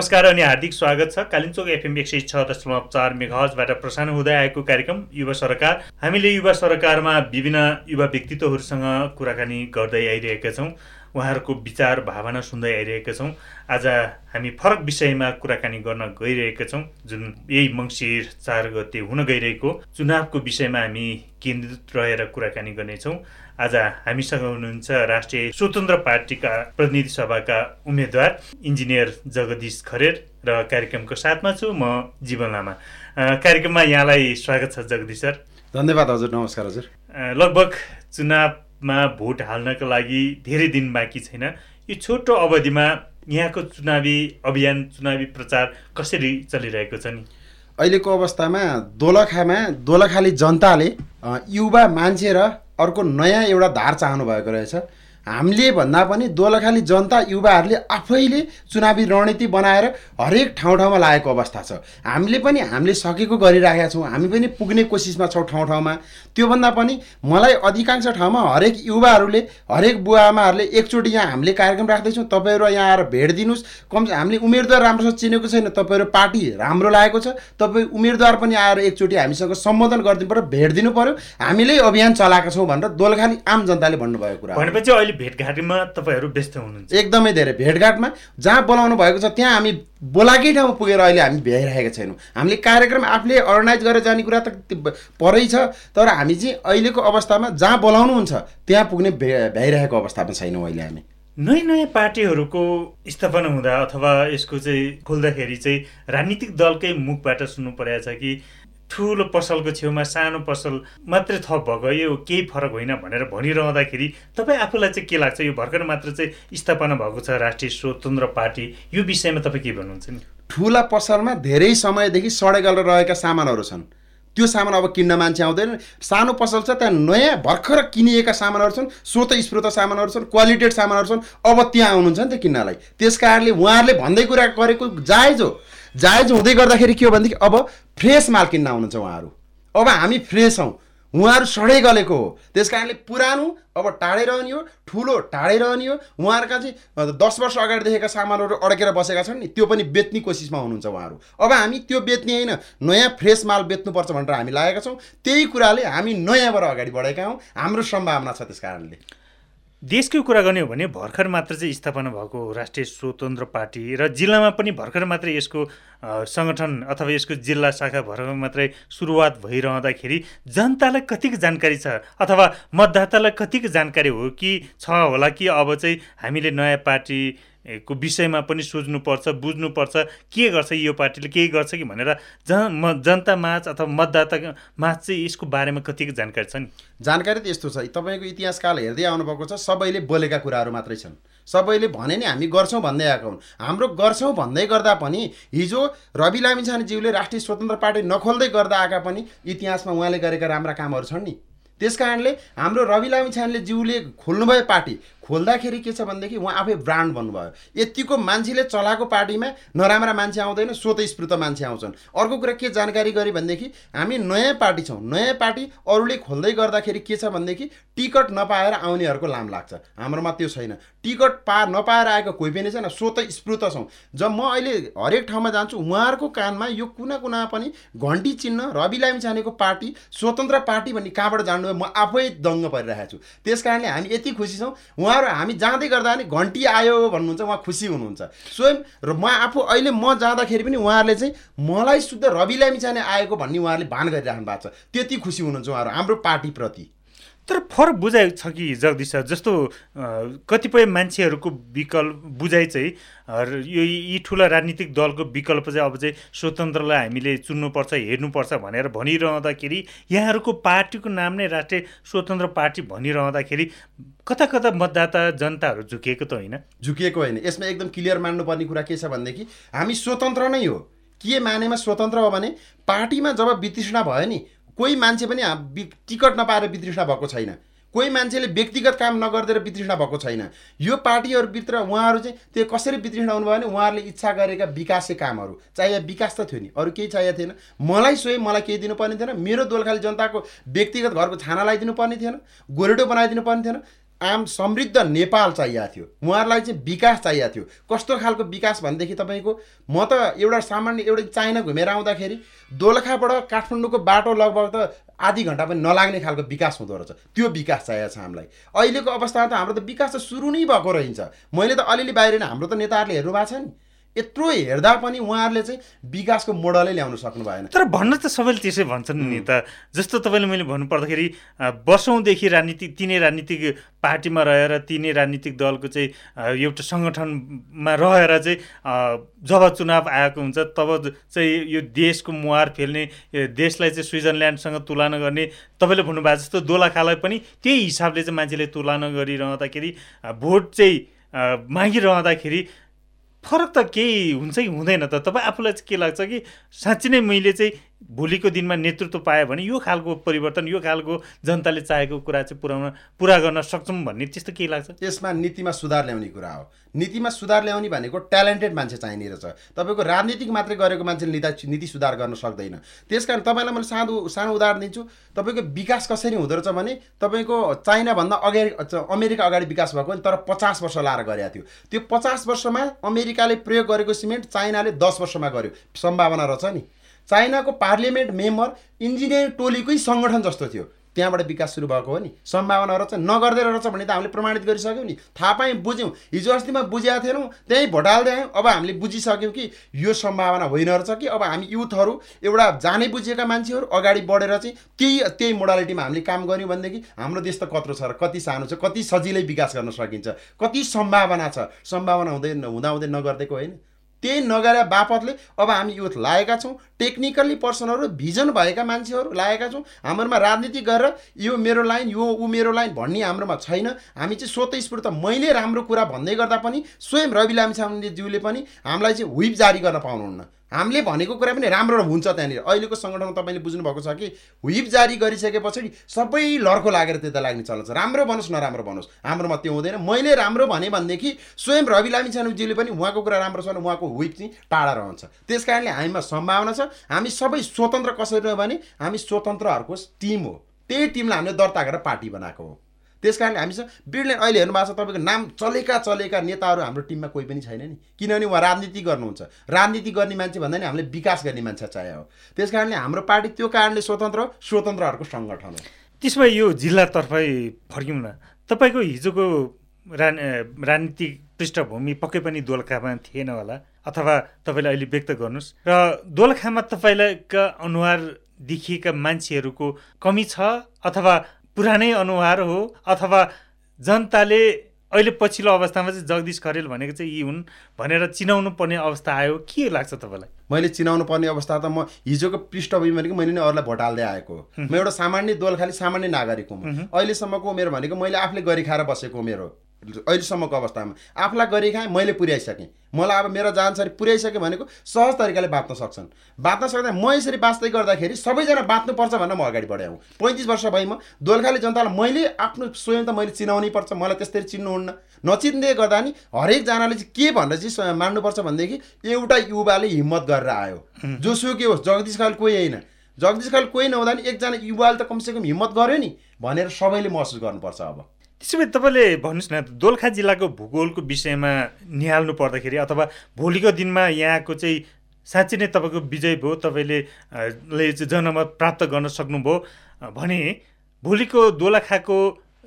नमस्कार अनि हार्दिक स्वागत छ। कालिम्चोक एफएम एक सय छ दशमलव चार मेघाजबाट प्रसारण हुँदै आएको कार्यक्रम युवा सरकार। हामीले युवा सरकारमा विभिन्न युवा व्यक्तित्वहरूसँग कुराकानी गर्दै आइरहेका छौँ। उहाँहरूको विचार भावना सुन्दै आइरहेका छौँ। आज हामी फरक विषयमा कुराकानी गर्न गइरहेका छौँ। जुन यही मङ्सिर चार गते हुन गइरहेको। चुनावको विषयमा हामी केन्द्रित रहेर कुराकानी गर्नेछौँ। आज हामीसँग हुनुहुन्छ राष्ट्रिय स्वतन्त्र पार्टीका प्रतिनिधि सभाका उम्मेद्वार इन्जिनियर जगदीश खरेर र कार्यक्रमको साथमा छु म जीवन लामा। कार्यक्रममा यहाँलाई स्वागत छ जगदीश सर। धन्यवाद हजुर नमस्कार हजुर। लगभग चुनाव मा भोट हाल्नको लागि धेरै दिन बाँकी छैन। यो छोटो अवधिमा यहाँको चुनावी अभियान चुनावी प्रचार कसरी चलिरहेको छ नि? अहिलेको अवस्थामा दोलखामा दोलखाली जनताले युवा मान्छे र अर्को नयाँ एउटा धार चाहनु भएको रहेछ। हामीले भन्दा पनि दोलखाली जनता युवाहरूले आफैले चुनावी रणनीति बनाएर हरेक ठाउँ ठाउँमा लागेको अवस्था छ। हामीले पनि हामीले सकेको गरिराखेका छौँ। हामी पनि पुग्ने कोसिसमा छौँ ठाउँ ठाउँमा। त्योभन्दा पनि मलाई अधिकांश ठाउँमा हरेक युवाहरूले हरेक बुवा आमाहरूले एकचोटि यहाँ हामीले कार्यक्रम राख्दैछौँ। तपाईँहरू यहाँ आएर भेट दिनुहोस्। कम हामीले उम्मेदवार राम्रोसँग चिनेको छैन। तपाईँहरू पार्टी राम्रो लागेको छ। तपाईँ उम्मेदवार पनि आएर एकचोटि हामीसँग सम्बोधन गरिदिनु पऱ्यो भेट दिनु पऱ्यो हामीले अभियान चलाएका छौँ भनेर दोलखाली आम जनताले भन्नुभएको कुरा भनेपछि अहिले भेटघाटमा तपाईँहरू व्यस्त हुनुहुन्छ। एकदमै धेरै भेटघाटमा। जहाँ बोलाउनु भएको छ त्यहाँ हामी बोलाएकै ठाउँमा पुगेर अहिले हामी भ्याइरहेका छैनौँ। हामीले कार्यक्रम आफूले अर्गनाइज गरेर जाने कुरा त परै छ तर हामी चाहिँ अहिलेको अवस्थामा जहाँ बोलाउनुहुन्छ त्यहाँ पुग्ने भ्याइरहेको अवस्थामा छैनौँ अहिले हामी। नयाँ नयाँ पार्टीहरूको स्थापना हुँदा अथवा यसको चाहिँ खोल्दाखेरि चाहिँ राजनीतिक दलकै मुखबाट सुन्नु परेको छ कि ठुलो पसलको छेउमा सानो पसल मात्रै थप भएको यो केही फरक होइन भनेर भनिरहँदाखेरि तपाईँ आफूलाई चाहिँ के लाग्छ? यो भर्खर मात्र चाहिँ स्थापना भएको छ राष्ट्रिय स्वतन्त्र पार्टी यो विषयमा तपाईँ के भन्नुहुन्छ नि? ठुला पसलमा धेरै समयदेखि सडेगल रहेका सामानहरू छन्। त्यो सामान अब किन्न मान्छे आउँदैन। सानो पसल छ त्यहाँ नयाँ भर्खर किनिएका सामानहरू छन् स्वत स्फूर्त सामानहरू छन् क्वालिटेड सामानहरू छन्। अब त्यहाँ आउनुहुन्छ नि त किन्नलाई। त्यस कारणले उहाँहरूले भन्दै कुरा गरेको जायज हो। जायज हुँदै गर्दाखेरि के हो भनेदेखि अब फ्रेस माल किन्न आउनुहुन्छ उहाँहरू। अब हामी फ्रेस हौँ। उहाँहरू सडै गलेको हो। त्यस कारणले पुरानो अब टाढै रहने हो ठुलो टाढै रहने हो उहाँहरूका चाहिँ दस वर्ष अगाडि देखेका सामानहरू अड्केर बसेका छन् नि त्यो पनि बेच्ने कोसिसमा हुनुहुन्छ उहाँहरू। अब हामी त्यो बेच्ने होइन नयाँ फ्रेस माल बेच्नुपर्छ भनेर हामी लागेका छौँ। त्यही कुराले हामी नयाँबाट अगाडि बढेका हौँ। हाम्रो सम्भावना छ त्यस कारणले। देशकै कुरा गर्ने हो भने भर्खर मात्र चाहिँ स्थापना भएको राष्ट्रिय स्वतन्त्र पार्टी र जिल्लामा पनि भर्खर मात्रै यसको सङ्गठन अथवा यसको जिल्ला शाखा भर्खर मात्रै सुरुवात भइरहँदाखेरि जनतालाई कतिको जानकारी छ अथवा मतदातालाई कतिको जानकारी हो कि छ होला कि अब चाहिँ हामीले नयाँ पार्टी को विषयमा पनि सोच्नुपर्छ बुझ्नुपर्छ के गर्छ यो पार्टीले केही गर्छ कि भनेर जन म जनता माझ अथवा मतदाता माझ चाहिँ यसको बारेमा कतिको जानकारी छ नि? जानकारी त यस्तो छ। तपाईँको इतिहासकाल हेर्दै आउनुभएको छ सबैले बोलेका कुराहरू मात्रै छन्। सबैले भने नि हामी गर्छौँ भन्दै आएका हुन्। हाम्रो गर्छौँ भन्दै गर्दा पनि हिजो रवि लामिछानेज्यूले राष्ट्रिय स्वतन्त्र पार्टी नखोल्दै गर्दा आएका पनि इतिहासमा उहाँले गरेका राम्रा कामहरू छन् नि। त्यस कारणले हाम्रो रवि लामिछानेले ज्यूले खोल्नुभयो पार्टी खोल्दाखेरि के छ भनेदेखि उहाँ आफै ब्रान्ड भन्नुभयो। यतिको मान्छेले चलाएको पार्टीमा नराम्रा मान्छे आउँदैन स्वत स्फूर्त मान्छे आउँछन्। अर्को कुरा के जानकारी गरेँ भनेदेखि हामी नयाँ पार्टी छौँ। नयाँ पार्टी अरूले खोल्दै गर्दाखेरि के छ भनेदेखि टिकट नपाएर आउनेहरूको लाम लाग्छ। हाम्रोमा त्यो छैन। टिकट पा नपाएर आएको कोही पनि छैन स्वत स्फूर्त छौँ। जब म अहिले हरेक ठाउँमा जान्छु उहाँहरूको कानमा यो कुना कुना पनि घन्टी चिन्ह रवि लामी छानेको पार्टी स्वतन्त्र पार्टी भन्ने कहाँबाट जान्नु म आफै दङ्ग परिरहेको छु। त्यस कारणले हामी यति खुसी छौँ। उहाँ उहाँहरू हामी जाँदै गर्दा नि घन्टी आयो भन्नुहुन्छ उहाँ खुसी हुनुहुन्छ। स्वयं र म आफू अहिले म जाँदाखेरि पनि उहाँहरूले चाहिँ मलाई शुद्ध रवि लामिछाने आएको भन्ने उहाँहरूले भान गरिराख्नु भएको छ। त्यति खुसी हुनुहुन्छ उहाँहरू हाम्रो पार्टीप्रति। तर फरक बुझाइ छ कि जगदीश जस्तो कतिपय मान्छेहरूको विकल्प बुझाइ चाहिँ यो यी ठुला राजनीतिक दलको विकल्प चाहिँ अब चाहिँ स्वतन्त्रलाई हामीले चुन्नुपर्छ हेर्नुपर्छ भनेर भनिरहँदाखेरि यहाँहरूको पार्टीको नाम नै राष्ट्रिय स्वतन्त्र पार्टी भनिरहँदाखेरि कता कता मतदाता जनताहरू झुकिएको त होइन? झुकिएको होइन। यसमा एकदम क्लियर मान्नुपर्ने कुरा के छ भनेदेखि हामी स्वतन्त्र नै हो। के मानेमा स्वतन्त्र हो भने पार्टीमा जब वितृष्णा भयो नि कोही मान्छे पनि टिकट नपाएर वितृष्णा भएको छैन। कोही मान्छेले व्यक्तिगत काम नगरिदिएर वितृष्णा भएको छैन। यो पार्टीहरूभित्र उहाँहरू चाहिँ त्यो कसरी वितृष्णा हुनुभयो भने उहाँहरूले इच्छा गरेका विकासे कामहरू। चाहिए विकास त थियो नि अरू केही चाहिएको थिएन। मलाई स्वयं मलाई केही दिनुपर्ने थिएन। मेरो दोलखाली जनताको व्यक्तिगत घरको छाना लगाइदिनु पर्ने थिएन। गोरेटो बनाइदिनु पर्ने थिएन। आम समृद्ध नेपाल चाहिएको थियो। उहाँहरूलाई चाहिँ विकास चाहिएको थियो। कस्तो खालको विकास भनेदेखि तपाईँको म त एउटा सामान्य एउटा चाइना घुमेर आउँदाखेरि दोलखाबाट काठमाडौँको बाटो लगभग त आधी घन्टा पनि नलाग्ने खालको विकास हुँदो रहेछ। त्यो विकास चाहिएको छ हामीलाई। अहिलेको अवस्थामा त हाम्रो त विकास त सुरु नै भएको रहन्छ। मैले त अलिअलि बाहिर हाम्रो त नेताहरूले हेर्नु भएको छ नि। यत्रो हेर्दा पनि उहाँहरूले चाहिँ विकासको मोडलै ल्याउन सक्नु भएन। तर भन्न त सबैले त्यसै भन्छन् नि त। जस्तो तपाईँले मैले भन्नुपर्दाखेरि वर्षौँदेखि राजनीति तिनै राजनीतिक पार्टीमा रहेर तिनै राजनीतिक दलको चाहिँ एउटा सङ्गठनमा रहेर चाहिँ जब चुनाव आएको हुन्छ तब चाहिँ यो देशको मुहार फेल्ने देशलाई चाहिँ स्विजरल्यान्डसँग तुलना गर्ने तपाईँले भन्नुभएको जस्तो दोलाखालाई पनि त्यही हिसाबले चाहिँ मान्छेले तुलना गरिरहँदाखेरि भोट चाहिँ मागिरहँदाखेरि फरक त केही हुन्छ कि हुँदैन त। तपाईँ आफूलाई चाहिँ के लाग्छ कि साँच्ची नै मैले चाहिँ भोलिको दिनमा नेतृत्व पायो भने यो खालको परिवर्तन यो खालको जनताले चाहेको कुरा चाहिँ पुऱ्याउन पुरा गर्न सक्छौँ भन्ने त्यस्तो केही लाग्छ? यसमा नीतिमा सुधार ल्याउने कुरा हो। नीतिमा सुधार ल्याउने भनेको ट्यालेन्टेड मान्छे चाहिने रहेछ। तपाईँको राजनीतिक मात्रै गरेको मान्छेले नीति नीति सुधार गर्न सक्दैन। त्यस कारण तपाईँलाई मैले सानो सानो उदाहरण दिन्छु। तपाईँको विकास कसरी हुँदो रहेछ भने तपाईँको चाइनाभन्दा अगाडि अमेरिका अगाडि विकास भएको तर पचास वर्ष लाएर गरेको थियो। त्यो पचास वर्षमा अमेरिकाले प्रयोग गरेको सिमेन्ट चाइनाले दस वर्षमा गर्यो। सम्भावना रहेछ नि। चाइनाको पार्लियामेन्ट मेम्बर इन्जिनियरिङ टोलीकै सङ्गठन जस्तो थियो। त्यहाँबाट विकास सुरु भएको हो नि। सम्भावना रहेछ नगर्दै रहेछ भने त हामीले प्रमाणित गरिसक्यौँ नि। थाहा पायौँ बुझ्यौँ। हिजो अस्तिमा बुझेका थिएनौँ त्यहीँ भोट हाल्दै आयौँ। अब हामीले बुझिसक्यौँ कि यो सम्भावना होइन रहेछ कि अब हामी युथहरू एउटा जानै बुझेका मान्छेहरू अगाडि बढेर चाहिँ त्यही त्यही मोडालिटीमा हामीले काम गऱ्यौँ भनेदेखि हाम्रो देश त कत्रो छ र कति सानो छ कति सजिलै विकास गर्न सकिन्छ कति सम्भावना छ। सम्भावना हुँदै हुँदा हुँदै नगरिदिएको होइन। त्यही नगरे बापतले अब हामी युथ लागेका छौँ टेक्निकल्ली पर्सनहरू भिजन भएका मान्छेहरू लागेका छौँ। हाम्रोमा राजनीति गरेर यो मेरो लाइन यो ऊ मेरो लाइन भन्ने हाम्रोमा छैन। हामी चाहिँ स्वतस्फूर्त मैले राम्रो कुरा भन्दै गर्दा पनि स्वयं रवि लामिछानेज्यूले पनि हामीलाई चाहिँ हुइप जारी गर्न पाउनुहुन्न। हामीले भनेको कुरा पनि राम्रो हुन्छ त्यहाँनिर। अहिलेको सङ्गठनमा तपाईँले बुझ्नुभएको छ कि हुइप जारी गरिसके पछाडि सबै लड्को लागेर त्यता लाग्ने चल्छ राम्रो बनोस् नराम्रो बनोस्। हाम्रोमा त्यो हुँदैन। मैले राम्रो भने भनेदेखि स्वयं रवि लामी छानुजीले पनि उहाँको कुरा राम्रो छ भने उहाँको हुइप चाहिँ टाढा रहन्छ। त्यस कारणले हामीमा सम्भावना छ। हामी सबै स्वतन्त्र कसरी भने हामी स्वतन्त्रहरूको टिम हो। त्यही टिमलाई हामीले दर्ता गरेर पार्टी बनाएको हो। त्यस कारणले हामीसँग ब्रिलियन्ट अहिले हेर्नु भएको छ तपाईँको नाम चलेका चलेका नेताहरू हाम्रो टिममा कोही पनि छैन नि। किनभने उहाँ राजनीति गर्नुहुन्छ। राजनीति गर्ने मान्छे भन्दा नि हामीले विकास गर्ने मान्छे चाहियो हो। त्यस कारणले हाम्रो पार्टी त्यो कारणले स्वतन्त्र स्वतन्त्रहरूको सङ्गठन हो। त्यसमा यो जिल्लातर्फै फर्क्यौँ न। तपाईँको हिजोको रा राजनीतिक पृष्ठभूमि पक्कै पनि दोलखामा थिएन होला अथवा तपाईँले अहिले व्यक्त गर्नुहोस्। र दोलखामा तपाईँलाई अनुहार देखिएका मान्छेहरूको कमी छ अथवा पुरानै अनुहार हो अथवा जनताले अहिले पछिल्लो अवस्थामा चाहिँ जगदीश खरेल भनेको चाहिँ यी हुन् भनेर चिनाउनु पर्ने अवस्था आयो। के लाग्छ तपाईँलाई? मैले चिनाउनु पर्ने अवस्था त म हिजोको पृष्ठभूमि भनेको मैले नै अरूलाई भोट हाल्दै आएको म एउटा सामान्य दोल खालि सामान्य नागरिक हुँ अहिलेसम्मको उमेर भनेको मैले आफूले गरी खाएर बसेको उमेर हो। अहिलेसम्मको अवस्थामा आफूलाई गरी खाएँ मैले पुर्याइसकेँ। मलाई अब मेरो जानसरी पुर्याइसकेँ भनेको सहज तरिकाले बाँच्न सक्छन्। बाँच्न सक्दा म यसरी बाँच्दै गर्दाखेरि सबैजना बाँच्नुपर्छ भनेर म अगाडि बढाउँ पैँतिस वर्ष भए म दोलखाले जनतालाई मैले आफ्नो स्वयं त मैले चिनाउनै पर्छ मलाई त्यसरी चिन्नुहुन्न। नचिन्दै गर्दा नि हरेकजनाले चाहिँ के भनेर चाहिँ मान्नुपर्छ भनेदेखि एउटा युवाले हिम्मत गरेर आयो। जोसुकै होस् जगदीश खाल कोही होइन। जगदीश खाल कोही नहुँदा नि एकजना युवाले त कमसेकम हिम्मत गर्यो नि भनेर सबैले महसुस गर्नुपर्छ अब। त्यसो भए तपाईँले भन्नुहोस् न दोलखा जिल्लाको भूगोलको विषयमा निहाल्नु पर्दाखेरि अथवा भोलिको दिनमा यहाँको चाहिँ साँच्चै नै तपाईँको विजय भयो तपाईँले जनमत प्राप्त गर्न सक्नुभयो भने भोलिको दोलखाको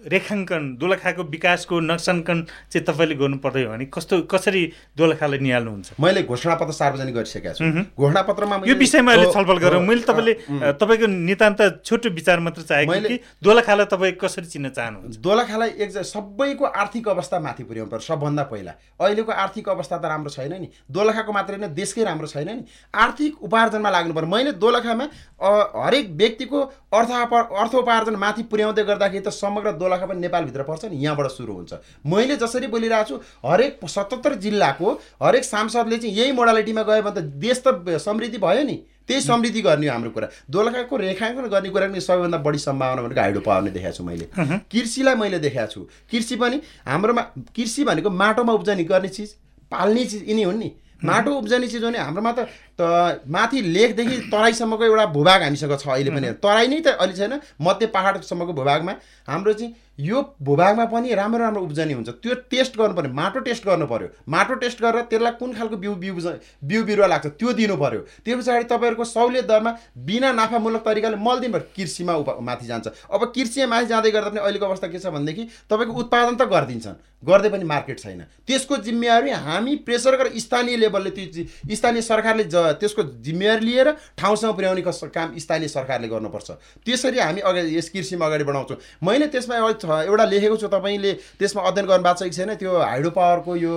रेखाङ्कन दोलखाको विकासको नक्साङ्कन चाहिँ तपाईँले गर्नु पर्दैन भने कस्तो कसरी दोलखालाई निहाल्नुहुन्छ? मैले घोषणापत्र सार्वजनिक गरिसकेको छु। घोषणापत्रमा यो विषयमा अहिले छलफल गरौँ। मैले तपाईँले तपाईँको नितान्त छोटो विचार मात्र चाहेको कि दोलखालाई तपाईँ कसरी चिन्न चाहनुहुन्छ? दोलखालाई एक सबैको आर्थिक अवस्था माथि पुर्याउनु पर्छ सबभन्दा पहिला। अहिलेको आर्थिक अवस्था त राम्रो छैन नि। दोलखाको मात्रै नै देशकै राम्रो छैन नि। आर्थिक उपार्जनमा लाग्नु पर्यो मैले दोलखामा हरेक व्यक्तिको अर्थ अर्थ उपार्जन माथि पुर्याउँदै गर्दाखेरि त समग्र दोलखा दोलखा पनि नेपालभित्र पर्छ नि यहाँबाट सुरु हुन्छ। मैले जसरी बोलिरहेको छु हरेक सतहत्तर जिल्लाको हरेक सांसदले चाहिँ यही मोडालिटीमा गयो भने त देश त समृद्धि भयो नि। त्यही समृद्धि गर्ने हाम्रो कुरा। दोलखाको रेखाङ्कन गर्ने कुरा पनि सबैभन्दा बढी सम्भावना भनेको हाइड्रो पावर नै देखाएको छु मैले। कृषिलाई मैले देखाएको छु। कृषि पनि हाम्रोमा कृषि भनेको माटोमा उब्जनी गर्ने चिज पाल्ने चिज यिनी हुन् नि। माटो उब्जनी चिज भने हाम्रोमा त माथि लेखदेखि तराईसम्मको एउटा भूभाग हामीसँग छ अहिले पनि। तराई नै त अहिले छैन मध्य पाहाडसम्मको भूभागमा। हाम्रो चाहिँ यो भूभागमा पनि राम्रो राम्रो उब्जनी हुन्छ। त्यो टेस्ट गर्नु माटो टेस्ट गर्नु पर्यो माटो टेस्ट गरेर त्यसलाई कुन खालको बिउ बिउ बिउ बिरुवा लाग्छ त्यो दिनु पर्यो त्यो पछाडि तपाईँहरूको सहुलियत दरमा बिना नाफामूलक तरिकाले मल दिनु पर्यो कृषिमा उप माथि जान्छ। अब कृषिमा माथि जाँदै गर्दा पनि अहिलेको अवस्था के छ भनेदेखि तपाईँको उत्पादन त गरिदिन्छन् गर्दै पनि मार्केट छैन। त्यसको जिम्मेवारी हामी प्रेसर गरेर स्थानीय लेभलले त्यो स्थानीय सरकारले ज त्यसको जिम्मेवारी लिएर ठाउँसँग पुर्याउने काम स्थानीय सरकारले गर्नुपर्छ। त्यसरी हामी अगाडि यस कृषिमा अगाडि बढाउँछौँ। मैले त्यसमा एउटा लेखेको छु तपाईँले त्यसमा अध्ययन गर्नु भएको छ कि छैन त्यो हाइड्रो पावरको यो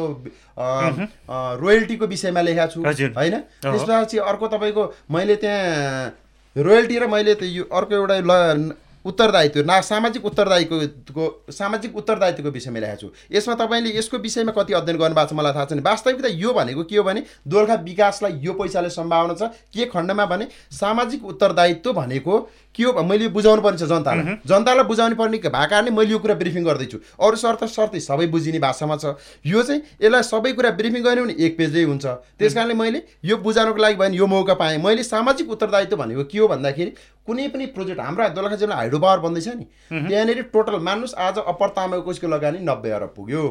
रोयल्टीको विषयमा लेखेको छु होइन? त्यसपछि अर्को तपाईँको मैले त्यहाँ रोयल्टी र मैले त्यो अर्को एउटा ल उत्तरदायित्व ना सामाजिक उत्तरदायीको सामाजिक उत्तरदायित्वको विषयमा ल्याएको छु। यसमा तपाईँले यसको विषयमा कति अध्ययन गर्नुभएको छ मलाई थाहा छैन। वास्तविकता यो भनेको के हो भने दोलखा विकासलाई यो पैसाले सम्भावना छ के खण्डमा भने सामाजिक उत्तरदायित्व भनेको के हो मैले बुझाउनु पर्ने छ जनतालाई। जनतालाई बुझाउनु पर्ने भएको कारणले मैले यो कुरा ब्रिफिङ गर्दैछु। अरू शर्त शर्तै सबै बुझिने भाषामा छ। यो चाहिँ यसलाई सबै कुरा ब्रिफिङ गर्यो भने एक पेजै हुन्छ। त्यस कारणले मैले यो बुझाउनुको लागि भयो यो मौका पाएँ। मैले सामाजिक उत्तरदायित्व भनेको के हो भन्दाखेरि कुनै पनि प्रोजेक्ट हाम्रो दोलखा जिल्ला हाइड्रो पावर बन्दैछ नि त्यहाँनिर टोटल मान्नुहोस् आज अप्पर तामाको लगानी नब्बे अरब पुग्यो।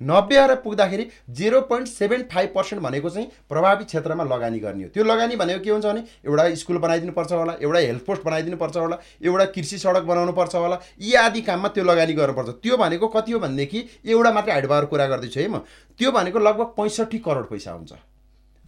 नब्बे अरब पुग्दाखेरि zero point seven five percent भनेको चाहिँ प्रभावित क्षेत्रमा लगानी गर्ने हो। त्यो लगानी भनेको के हुन्छ भने एउटा स्कुल बनाइदिनु पर्छ होला एउटा हेल्थ पोस्ट बनाइदिनु पर्छ होला एउटा कृषि सडक बनाउनु पर्छ होला यी आदि काममा त्यो लगानी गर्नुपर्छ। त्यो भनेको कति हो भनेदेखि एउटा मात्रै हाइडबार कुरा गर्दैछु है म। त्यो भनेको लगभग पैँसठी करोड पैसा हुन्छ।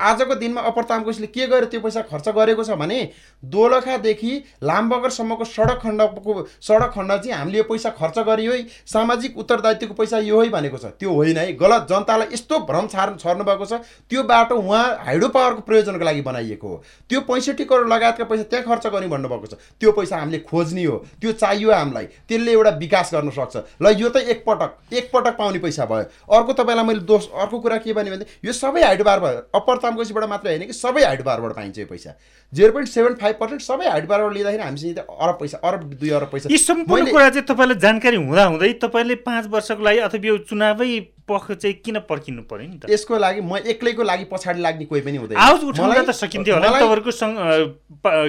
आजको दिनमा अप्पर तामकोसीले के गर्यो त्यो पैसा खर्च गरेको छ भने दोलखादेखि लामबगरसम्मको सडक खण्डको सडक खण्ड चाहिँ हामीले यो पैसा खर्च गरियो है। सामाजिक उत्तरदायित्वको पैसा यो है भनेको छ। त्यो होइन है। गलत जनतालाई यस्तो भ्रम छार् छर्नु भएको छ। त्यो बाटो उहाँ हाइड्रो पावरको प्रयोजनको लागि बनाइएको हो। त्यो पैँसठी करोड लगायतका पैसा त्यहाँ खर्च गर्ने भन्नुभएको छ। त्यो पैसा हामीले खोज्ने हो। त्यो चाहियो हामीलाई। त्यसले एउटा विकास गर्न सक्छ। ल यो त एकपटक एकपटक पाउने पैसा भयो। अर्को तपाईँलाई मैले दोष अर्को कुरा के भने यो सबै हाइड्रो पावर भयो। अप्पर तामकोसीबाट मात्रै होइन कि सबै हाइड बारबाट पाइन्छ यो पैसा। Zero point seven five percent सबै हाइड बारबाट लिँदाखेरि हामीसँग अरब पैसा अरब दुई अरब पैसा। यी सम्पूर्ण कुरा चाहिँ तपाईँलाई जानकारी हुँदाहुँदै तपाईँले पाँच वर्षको लागि अथवा यो चुनावै पख चाहिँ किन पर्खिनु पर्यो नि त? यसको लागि म एक्लैको लागि पछाडि लाग्ने कोही पनि हुँदैन। आवाज उठाउन त सकिन्थ्यो होला तपाईँहरूको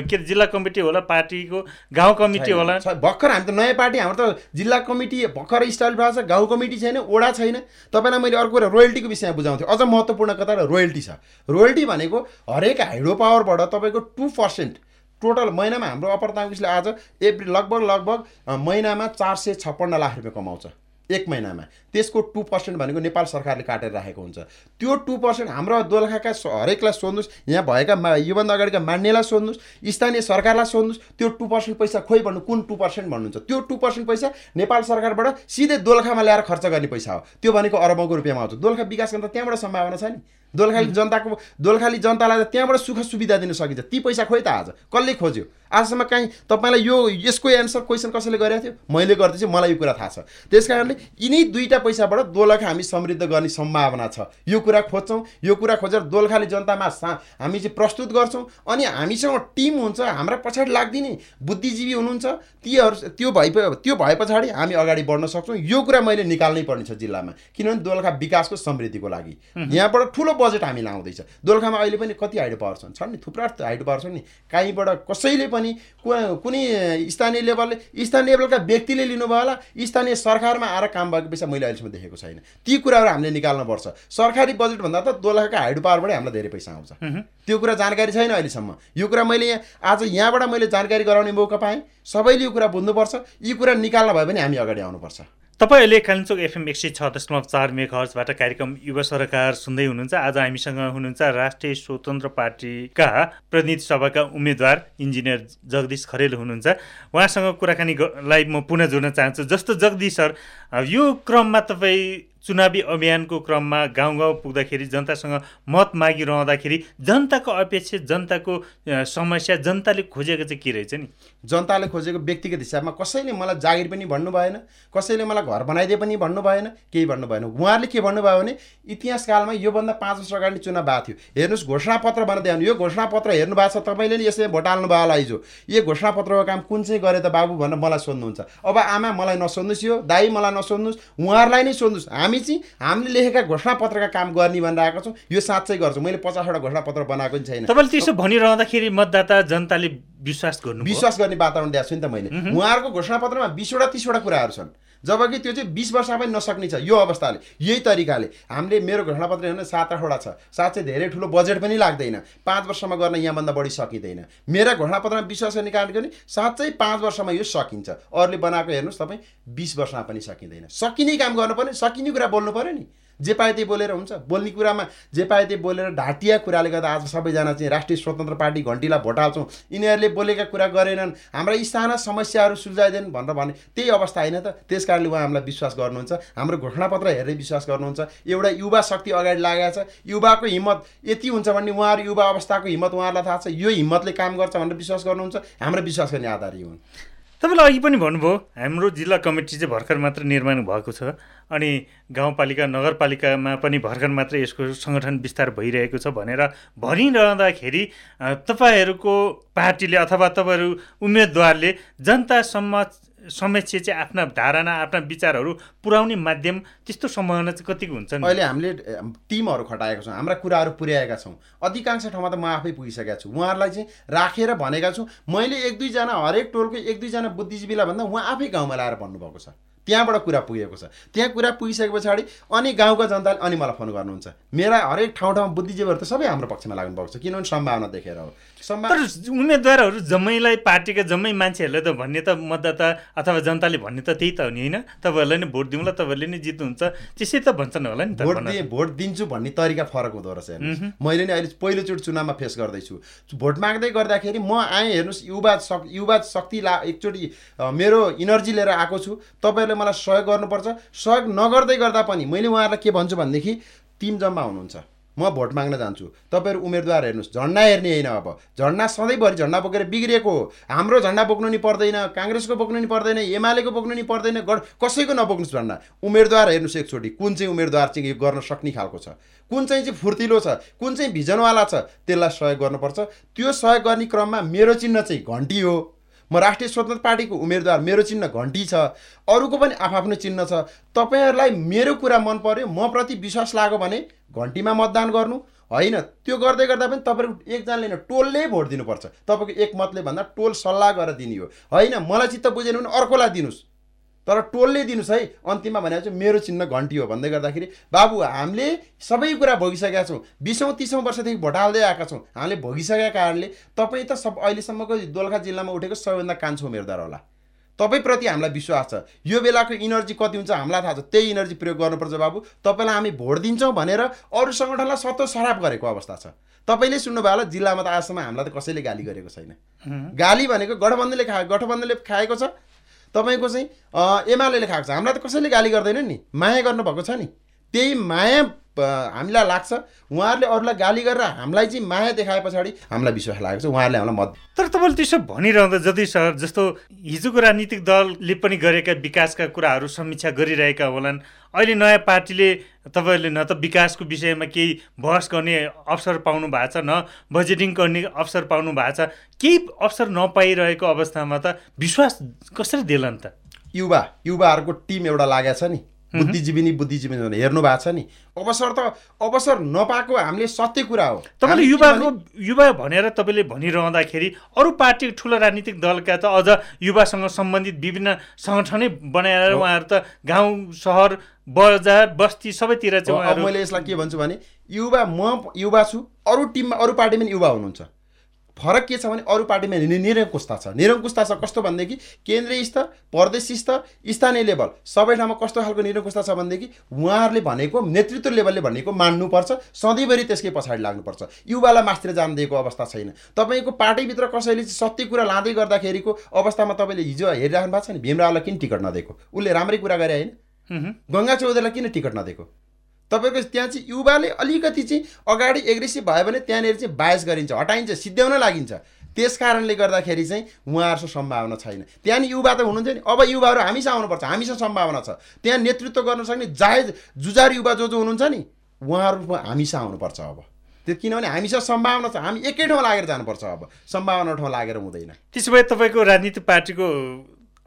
के जिल्ला कमिटी होला पार्टीको गाउँ कमिटी होला। भर्खर हामी त नयाँ पार्टी हाम्रो त जिल्ला कमिटी भर्खर स्टाइल भएको छ गाउँ कमिटी छैन ओडा छैन। तपाईँलाई मैले अर्को कुरा रोयल्टीको विषयमा बुझाउँथेँ। अझ महत्त्वपूर्ण कता रोयल्टी छ। रोयल्टी भनेको हरेक हाइड्रो पावरबाट तपाईँको टु पर्सेन्ट टोटल महिनामा हाम्रो अप्पर ताङ्कुसले आज एप्रिल लगभग लगभग महिनामा चार सय छप्पन्न लाख रुपियाँ कमाउँछ। एक महिनामा। त्यसको टु पर्सेन्ट भनेको नेपाल सरकारले काटेर राखेको हुन्छ। त्यो टु पर्सेन्ट हाम्रो दोलखाका हरेकलाई सोध्नुहोस् यहाँ भएका मा योभन्दा अगाडिका मान्नेलाई सोध्नुहोस् स्थानीय सरकारलाई सोध्नुहोस् त्यो टु पर्सेन्ट पैसा खोइ भन्नु कुन टु पर्सेन्ट भन्नुहुन्छ? त्यो टु पर्सेन्ट पैसा नेपाल सरकारबाट सिधै दोलखामा ल्याएर खर्च गर्ने पैसा हो। त्यो भनेको अरबौँको रुपियाँमा आउँछ दोलखा विकास गर्न त त्यहाँबाट सम्भावना छ नि। दोलखाली जनताको दोलखाली जनतालाई त त्यहाँबाट सुख सुविधा दिन सकिन्छ। ती पैसा खोइ त आज। कसले खोज्यो? आजसम्म काहीँ तपाईँलाई यो यसको एन्सर क्वेसन कसैले गरेको थियो? मैले गर्दैछु मलाई यो कुरा थाहा छ। त्यस कारणले यिनै दुईवटा पैसाबाट दोलखा हामी समृद्ध गर्ने सम्भावना छ। यो कुरा खोज्छौँ यो कुरा खोजेर दोलखाली जनतामा सा हामी चाहिँ प्रस्तुत गर्छौँ अनि हामीसँग टिम हुन्छ हाम्रा पछाडि लाग्दिने बुद्धिजीवी हुनुहुन्छ तीहरू त्यो भए त्यो भए पछाडि हामी अगाडि बढ्न सक्छौँ। यो कुरा मैले निकाल्नै पर्ने छ जिल्लामा किनभने दोलखा विकासको समृद्धिको लागि। यहाँबाट ठुलो बजेट हामी लाउँदैछ। दोलखामा अहिले पनि कति हाइड्रो पावर छन् छन् नि थुप्रा हाइड्रो पावर छन् नि। काहीँबाट कसैले पनि कुनै स्थानीय लेभलले स्थानीय लेभलका व्यक्तिले लिनुभयो होला स्थानीय सरकारमा आएर काम भएको पैसा मैले अहिलेसम्म देखेको छैन। ती कुराहरू हामीले निकाल्नुपर्छ सरकारी बजेटभन्दा त दोलखाका हाइड्रो पावरबाटै हामीलाई धेरै पैसा आउँछ। त्यो कुरा जानकारी छैन अहिलेसम्म। यो कुरा मैले यहाँ आज यहाँबाट मैले जानकारी गराउने मौका पाएँ। सबैले यो कुरा बुझ्नुपर्छ। यी कुरा निकाल्न भयो भने हामी अगाडि आउनुपर्छ। तपाईँ अहिले कालिम्चोक एफएम एक सय छ दशमलव चार मेघर्सबाट कार्यक्रम युवा सरकार सुन्दै हुनुहुन्छ। आज हामीसँग हुनुहुन्छ राष्ट्रिय स्वतन्त्र पार्टीका प्रतिनिधि सभाका उम्मेद्वार इन्जिनियर जगदीश खरेल हुनुहुन्छ। उहाँसँग कुराकानीलाई म पुनः जोड्न चाहन्छु। जस्तो जगदीश सर यो क्रममा तपाईँ चुनावी अभियानको क्रममा गाउँ गाउँ पुग्दाखेरि जनतासँग मत मागिरहँदाखेरि जनताको अपेक्षा जनताको समस्या जनताले खोजेको चाहिँ के रहेछ नि? जनताले खोजेको व्यक्तिगत हिसाबमा कसैले मलाई जागिर पनि भन्नु भएन कसैले मलाई घर बनाइदिए पनि भन्नु भएन केही भन्नु भएन। उहाँहरूले के भन्नुभयो भने इतिहास कालमा योभन्दा पाँच वर्ष अगाडि चुनाव भएको थियो। हेर्नुहोस् घोषणापत्र बनाउँदै यो घोषणापत्र हेर्नु भएको छ तपाईँले नि यसरी भोट हाल्नु भयो होला हिजो। यो घोषणापत्रको काम कुन चाहिँ गरे त बाबु भनेर मलाई सोध्नुहुन्छ। अब आमा मलाई नसोध्नुहोस् यो दाई मलाई नसोध्नुहोस् उहाँहरूलाई नै सोध्नुहोस्। हामी चाहिँ हामीले लेखेका घोषणापत्रका काम गर्ने भनेर आएको छौँ। यो साँच्चै गर्छौँ। मैले पचासवटा घोषणापत्र बनाएको पनि छैन। तपाईँले त्यसो भनिरहँदाखेरि मतदाता जनताले विश्वास गर्नु विश्वास गर्ने वातावरण दिएको छु नि त मैले। उहाँहरूको घोषणापत्रमा बिसवटा तिसवटा कुराहरू छन्। जबकि त्यो चाहिँ बिस वर्षमा पनि नसक्ने छ यो अवस्थाले यही तरिकाले। हामीले मेरो घोषणापत्र हेर्नु सात आठवटा छ। सात चाहिँ धेरै ठुलो बजेट पनि लाग्दैन। पाँच वर्षमा गर्न यहाँभन्दा बढी सकिँदैन। मेरा घोषणापत्रमा विश्वास गर्ने कारण नि साँच्चै पाँच वर्षमा यो सकिन्छ। अरूले बनाएको हेर्नुहोस् तपाईँ बिस वर्षमा पनि सकिँदैन। सकिने काम गर्नु पऱ्यो सकिने कुरा बोल्नु पऱ्यो नि। जे पाए त्यही बोलेर हुन्छ। बोल्ने कुरामा जे पाए त्यही बोलेर ढाटिया कुराले गर्दा आज सबैजना चाहिँ राष्ट्रिय स्वतन्त्र पार्टी घन्टीलाई भोट हाल्छौँ। यिनीहरूले बोलेका कुरा गरेनन्। हाम्रा स्थाना समस्याहरू सुल्झाइदिन् भनेर भने त्यही अवस्था होइन त। त्यस कारणले उहाँ हामीलाई विश्वास गर्नुहुन्छ। हाम्रो घोषणापत्र हेरेर विश्वास गर्नुहुन्छ। एउटा युवा शक्ति अगाडि लागेको छ। युवाको हिम्मत यति हुन्छ भने उहाँहरू युवा अवस्थाको हिम्मत उहाँहरूलाई थाहा छ। यो हिम्मतले काम गर्छ भनेर विश्वास गर्नुहुन्छ। हाम्रो विश्वास गर्ने आधार यो हुन्। तपाईँले अघि पनि भन्नुभयो हाम्रो जिल्ला कमिटी चाहिँ भर्खर मात्र निर्माण भएको छ अनि गाउँपालिका नगरपालिकामा पनि भर्खर मात्र यसको सङ्गठन विस्तार भइरहेको छ भनेर भनिरहँदाखेरि तपाईँहरूको पार्टीले अथवा तपाईँहरू उम्मेदवारले जनतासम्म समक्ष चाहिँ आफ्ना धारणा आफ्ना विचारहरू पुर्याउने माध्यम त्यस्तो सम्भावना चाहिँ कतिको हुन्छ अहिले हामीले टिमहरू खटाएका छौँ हाम्रा कुराहरू पुर्याएका छौँ। अधिकांश ठाउँमा त म आफै पुगिसकेको छु। उहाँहरूलाई चाहिँ राखेर भनेका छु मैले एक दुईजना हरेक टोलको एक दुईजना बुद्धिजीवीलाई भन्दा उहाँ आफै गाउँमा लाएर भन्नुभएको छ। त्यहाँबाट कुरा पुगेको छ। त्यहाँ कुरा पुगिसके पछाडि अनि गाउँका जनताले अनि मलाई फोन गर्नुहुन्छ। मेरा हरेक ठाउँ ठाउँमा बुद्धिजीवीहरू त सबै हाम्रो पक्षमा लाग्नुभएको छ। किनभने सम्भावना देखेर हो। तर उम्मेदवारहरू जम्मैलाई पार्टीका जम्मै मान्छेहरूले त भन्ने त मतदाता अथवा जनताले भन्ने त त्यही त हो नि होइन? तपाईँहरूलाई नै भोट दिउँला तपाईँहरूले नै जित्नुहुन्छ त्यसै त भन्छन् होला नि भोट दिए भोट दिन्छु भन्ने तरिका फरक हुँदो रहेछ मैले नै अहिले पहिलोचोटि चुनावमा फेस गर्दैछु। भोट माग्दै गर्दाखेरि म आएँ हेर्नुहोस् युवा शक् युवा शक्ति ला एकचोटि मेरो इनर्जी लिएर आएको छु। तपाईँहरूले मलाई सहयोग गर्नुपर्छ। सहयोग नगर्दै गर्दा पनि मैले उहाँहरूलाई के भन्छु भनेदेखि टिम जम्मा हुनुहुन्छ। म भोट माग्न जान्छु। तपाईँहरू उम्मेदवार हेर्नुहोस् झन्डा हेर्ने होइन अब। झन्डा सधैँभरि झन्डा बोकेर बिग्रिएको हो। हाम्रो झन्डा बोक्नु नि पर्दैन काङ्ग्रेसको बोक्नु नि पर्दैन एमालेको बोक्नु नि पर्दैन गड कसैको नबोक्नुहोस् झन्डा। उम्मेदवार हेर्नुहोस् एकचोटि कुन चाहिँ उम्मेदवार चाहिँ यो गर्न सक्ने खालको छ? कुन चाहिँ चाहिँ फुर्तिलो छ? कुन चाहिँ भिजनवाला छ? त्यसलाई सहयोग गर्नुपर्छ। त्यो सहयोग गर्ने क्रममा मेरो चिन्ह चाहिँ घन्टी हो। म राष्ट्रिय स्वतन्त्र पार्टीको उम्मेदवार मेरो चिन्ह घन्टी छ अरूको पनि आफ्नो चिन्ह छ। तपाईँहरूलाई मेरो कुरा मन पर्यो म प्रति विश्वास लाग्यो भने घन्टीमा मतदान गर्नु। होइन त्यो गर्दै गर्दा पनि तपाईँको एकजनाले होइन टोलले भोट दिनुपर्छ। तपाईँको एक मतले भन्दा टोल सल्लाह गरेर दिने हो। होइन मलाई चित्त बुझेन भने अर्कोलाई दिनुहोस्। तर टोलले दिनुहोस् है। अन्तिममा भनेको चाहिँ मेरो चिन्ह घन्टी हो। भन्दै गर्दाखेरि बाबु हामीले सबै कुरा भोगिसकेका छौँ। बिसौँ तिसौँ वर्षदेखि भोट हाल्दै आएका छौँ। हामीले भोगिसकेका कारणले तपाईँ त सब अहिलेसम्मको दोलखा जिल्लामा उठेको सबैभन्दा कान्छो उम्मेदवार होला। तपाईँप्रति हामीलाई विश्वास छ। यो बेलाको इनर्जी कति हुन्छ हामीलाई थाहा छ। त्यही इनर्जी प्रयोग गर्नुपर्छ बाबु। तपाईँलाई हामी भोट दिन्छौँ भनेर अरू सङ्गठनलाई सतो सराप गरेको अवस्था छ। तपाईँले सुन्नुभयो होला जिल्लामा त आजसम्म हामीलाई त कसैले गाली गरेको छैन। गाली भनेको गठबन्धनले खा गठबन्धनले खाएको छ। तपाईँको चाहिँ एमाले खाएको छ। हामीलाई त कसैले गाली गर्दैन नि। माया गर्नुभएको छ नि। त्यही माया हामीलाई लाग्छ उहाँहरूले अरूलाई गाली गरेर हामीलाई चाहिँ माया देखाए पछाडि हामीलाई विश्वास लागेको छ उहाँहरूले हामीलाई मत तर तपाईँले त्यसो भनिरहँदा जति सर जस्तो हिजोको राजनीतिक दलले पनि गरेका विकासका कुराहरू समीक्षा गरिरहेका होलान् अहिले नयाँ पार्टीले तपाईँहरूले न त विकासको विषयमा केही बहस गर्ने अवसर पाउनु भएको छ न बजेटिङ गर्ने अवसर पाउनु भएको छ केही अवसर नपाइरहेको अवस्थामा त विश्वास कसरी देला नि त? युवा युवाहरूको टिम एउटा लागेको छ नि। बुद्धिजीवी नि बुद्धिजीवी हेर्नु भएको छ नि। अवसर त अवसर नपाएको हामीले सत्य कुरा हो। तपाईँले युवाको युवा भनेर तपाईँले भनिरहँदाखेरि अरू पार्टी ठुलो राजनीतिक दलका त अझ युवासँग सम्बन्धित विभिन्न सङ्गठनै बनाएर उहाँहरू त गाउँ सहर बजार बस्ती सबैतिर चाहिँ मैले यसलाई के भन्छु भने युवा म युवा छु अरू टिममा अरू पार्टीमा युवा हुनुहुन्छ। फरक के छ भने अरू पार्टीमा निरङ्कुशता छ। निरङ्कुशता छ कस्तो भनेदेखि केन्द्रीय स्तर प्रदेश स्तर स्थानीय लेभल सबै ठाउँमा कस्तो खालको निरङ्कुशता छ भनेदेखि उहाँहरूले भनेको नेतृत्व लेभलले भनेको मान्नुपर्छ सधैँभरि त्यसकै पछाडि लाग्नुपर्छ। युवालाई मास्तिर जान दिएको अवस्था छैन। तपाईँको पार्टीभित्र कसैले सत्य कुरा लाँदै गर्दाखेरिको अवस्थामा तपाईँले हिजो हेरिराख्नु भएको छ नि? भीमरावलाई किन टिकट नदिएको? उसले राम्रै कुरा गरे होइन। गङ्गा चौधरीलाई किन टिकट नदिएको? तपाईँको त्यहाँ चाहिँ युवाले अलिकति चाहिँ अगाडि एग्रेसिभ भयो भने त्यहाँनिर चाहिँ बायस गरिन्छ हटाइन्छ सिद्ध्याउन लागिन्छ। त्यस कारणले गर्दाखेरि चाहिँ उहाँहरूसँग सम्भावना छैन। त्यहाँनिर युवा त हुनुहुन्छ नि अब युवाहरू हामीसँग आउनुपर्छ हामीसँग सम्भावना छ। त्यहाँ नेतृत्व गर्न सक्ने जायज जुजार युवा जो जो हुनुहुन्छ नि उहाँहरू हामीसँग आउनुपर्छ अब। त्यो किनभने हामीसँग सम्भावना छ हामी एकै ठाउँ लागेर जानुपर्छ अब। सम्भावना ठाउँ लागेर हुँदैन। त्यसो भए तपाईँको राजनीतिक पार्टीको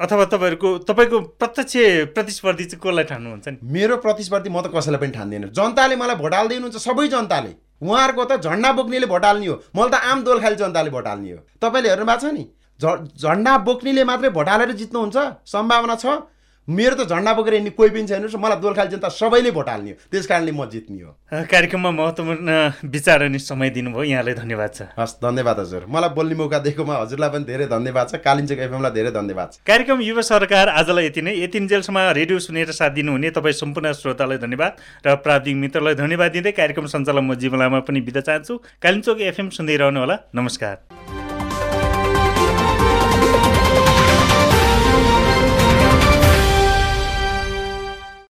अथवा तपाईँहरूको तपाईँको प्रत्यक्ष प्रतिस्पर्धी चाहिँ कसलाई ठान्नुहुन्छ नि? मेरो प्रतिस्पर्धी म त कसैलाई पनि ठान्दिनँ। जनताले मलाई भोट हाल्दै हुनुहुन्छ सबै जनताले। उहाँहरूको त झन्डा बोक्नेले भोट हाल्ने हो। मैले त आम दोलखाली जनताले भोट हाल्ने हो। तपाईँले हेर्नु भएको छ नि? झ झन्डा बोक्नेले मात्रै भोट हालेर जित्नुहुन्छ सम्भावना छ। मेरो त झन्डा बोकेर हिँड्ने कोही पनि छैन मलाई दोलखाली जनता सबैले भोट हाल्ने हो। त्यस कारणले म जित्ने हो। कार्यक्रममा महत्त्वपूर्ण विचार अनि समय दिनुभयो। यहाँलाई धन्यवाद छ। हस् धन्यवाद हजुर। मलाई बोल्ने मौका दिएकोमा हजुरलाई पनि धेरै धन्यवाद छ। कालिम्चोक एफएमलाई धेरै धन्यवाद छ। कार्यक्रम युवा सरकार आजलाई यति नै। यति जेलसम्म रेडियो सुनेर साथ दिनुहुने तपाईँ सम्पूर्ण श्रोतालाई धन्यवाद र प्राविधिक मित्रलाई धन्यवाद दिँदै कार्यक्रम सञ्चालन म जीवन लामा पनि बिदा चाहन्छु। कालिम्चोक एफएम सुन्दै रहनुहोला। नमस्कार।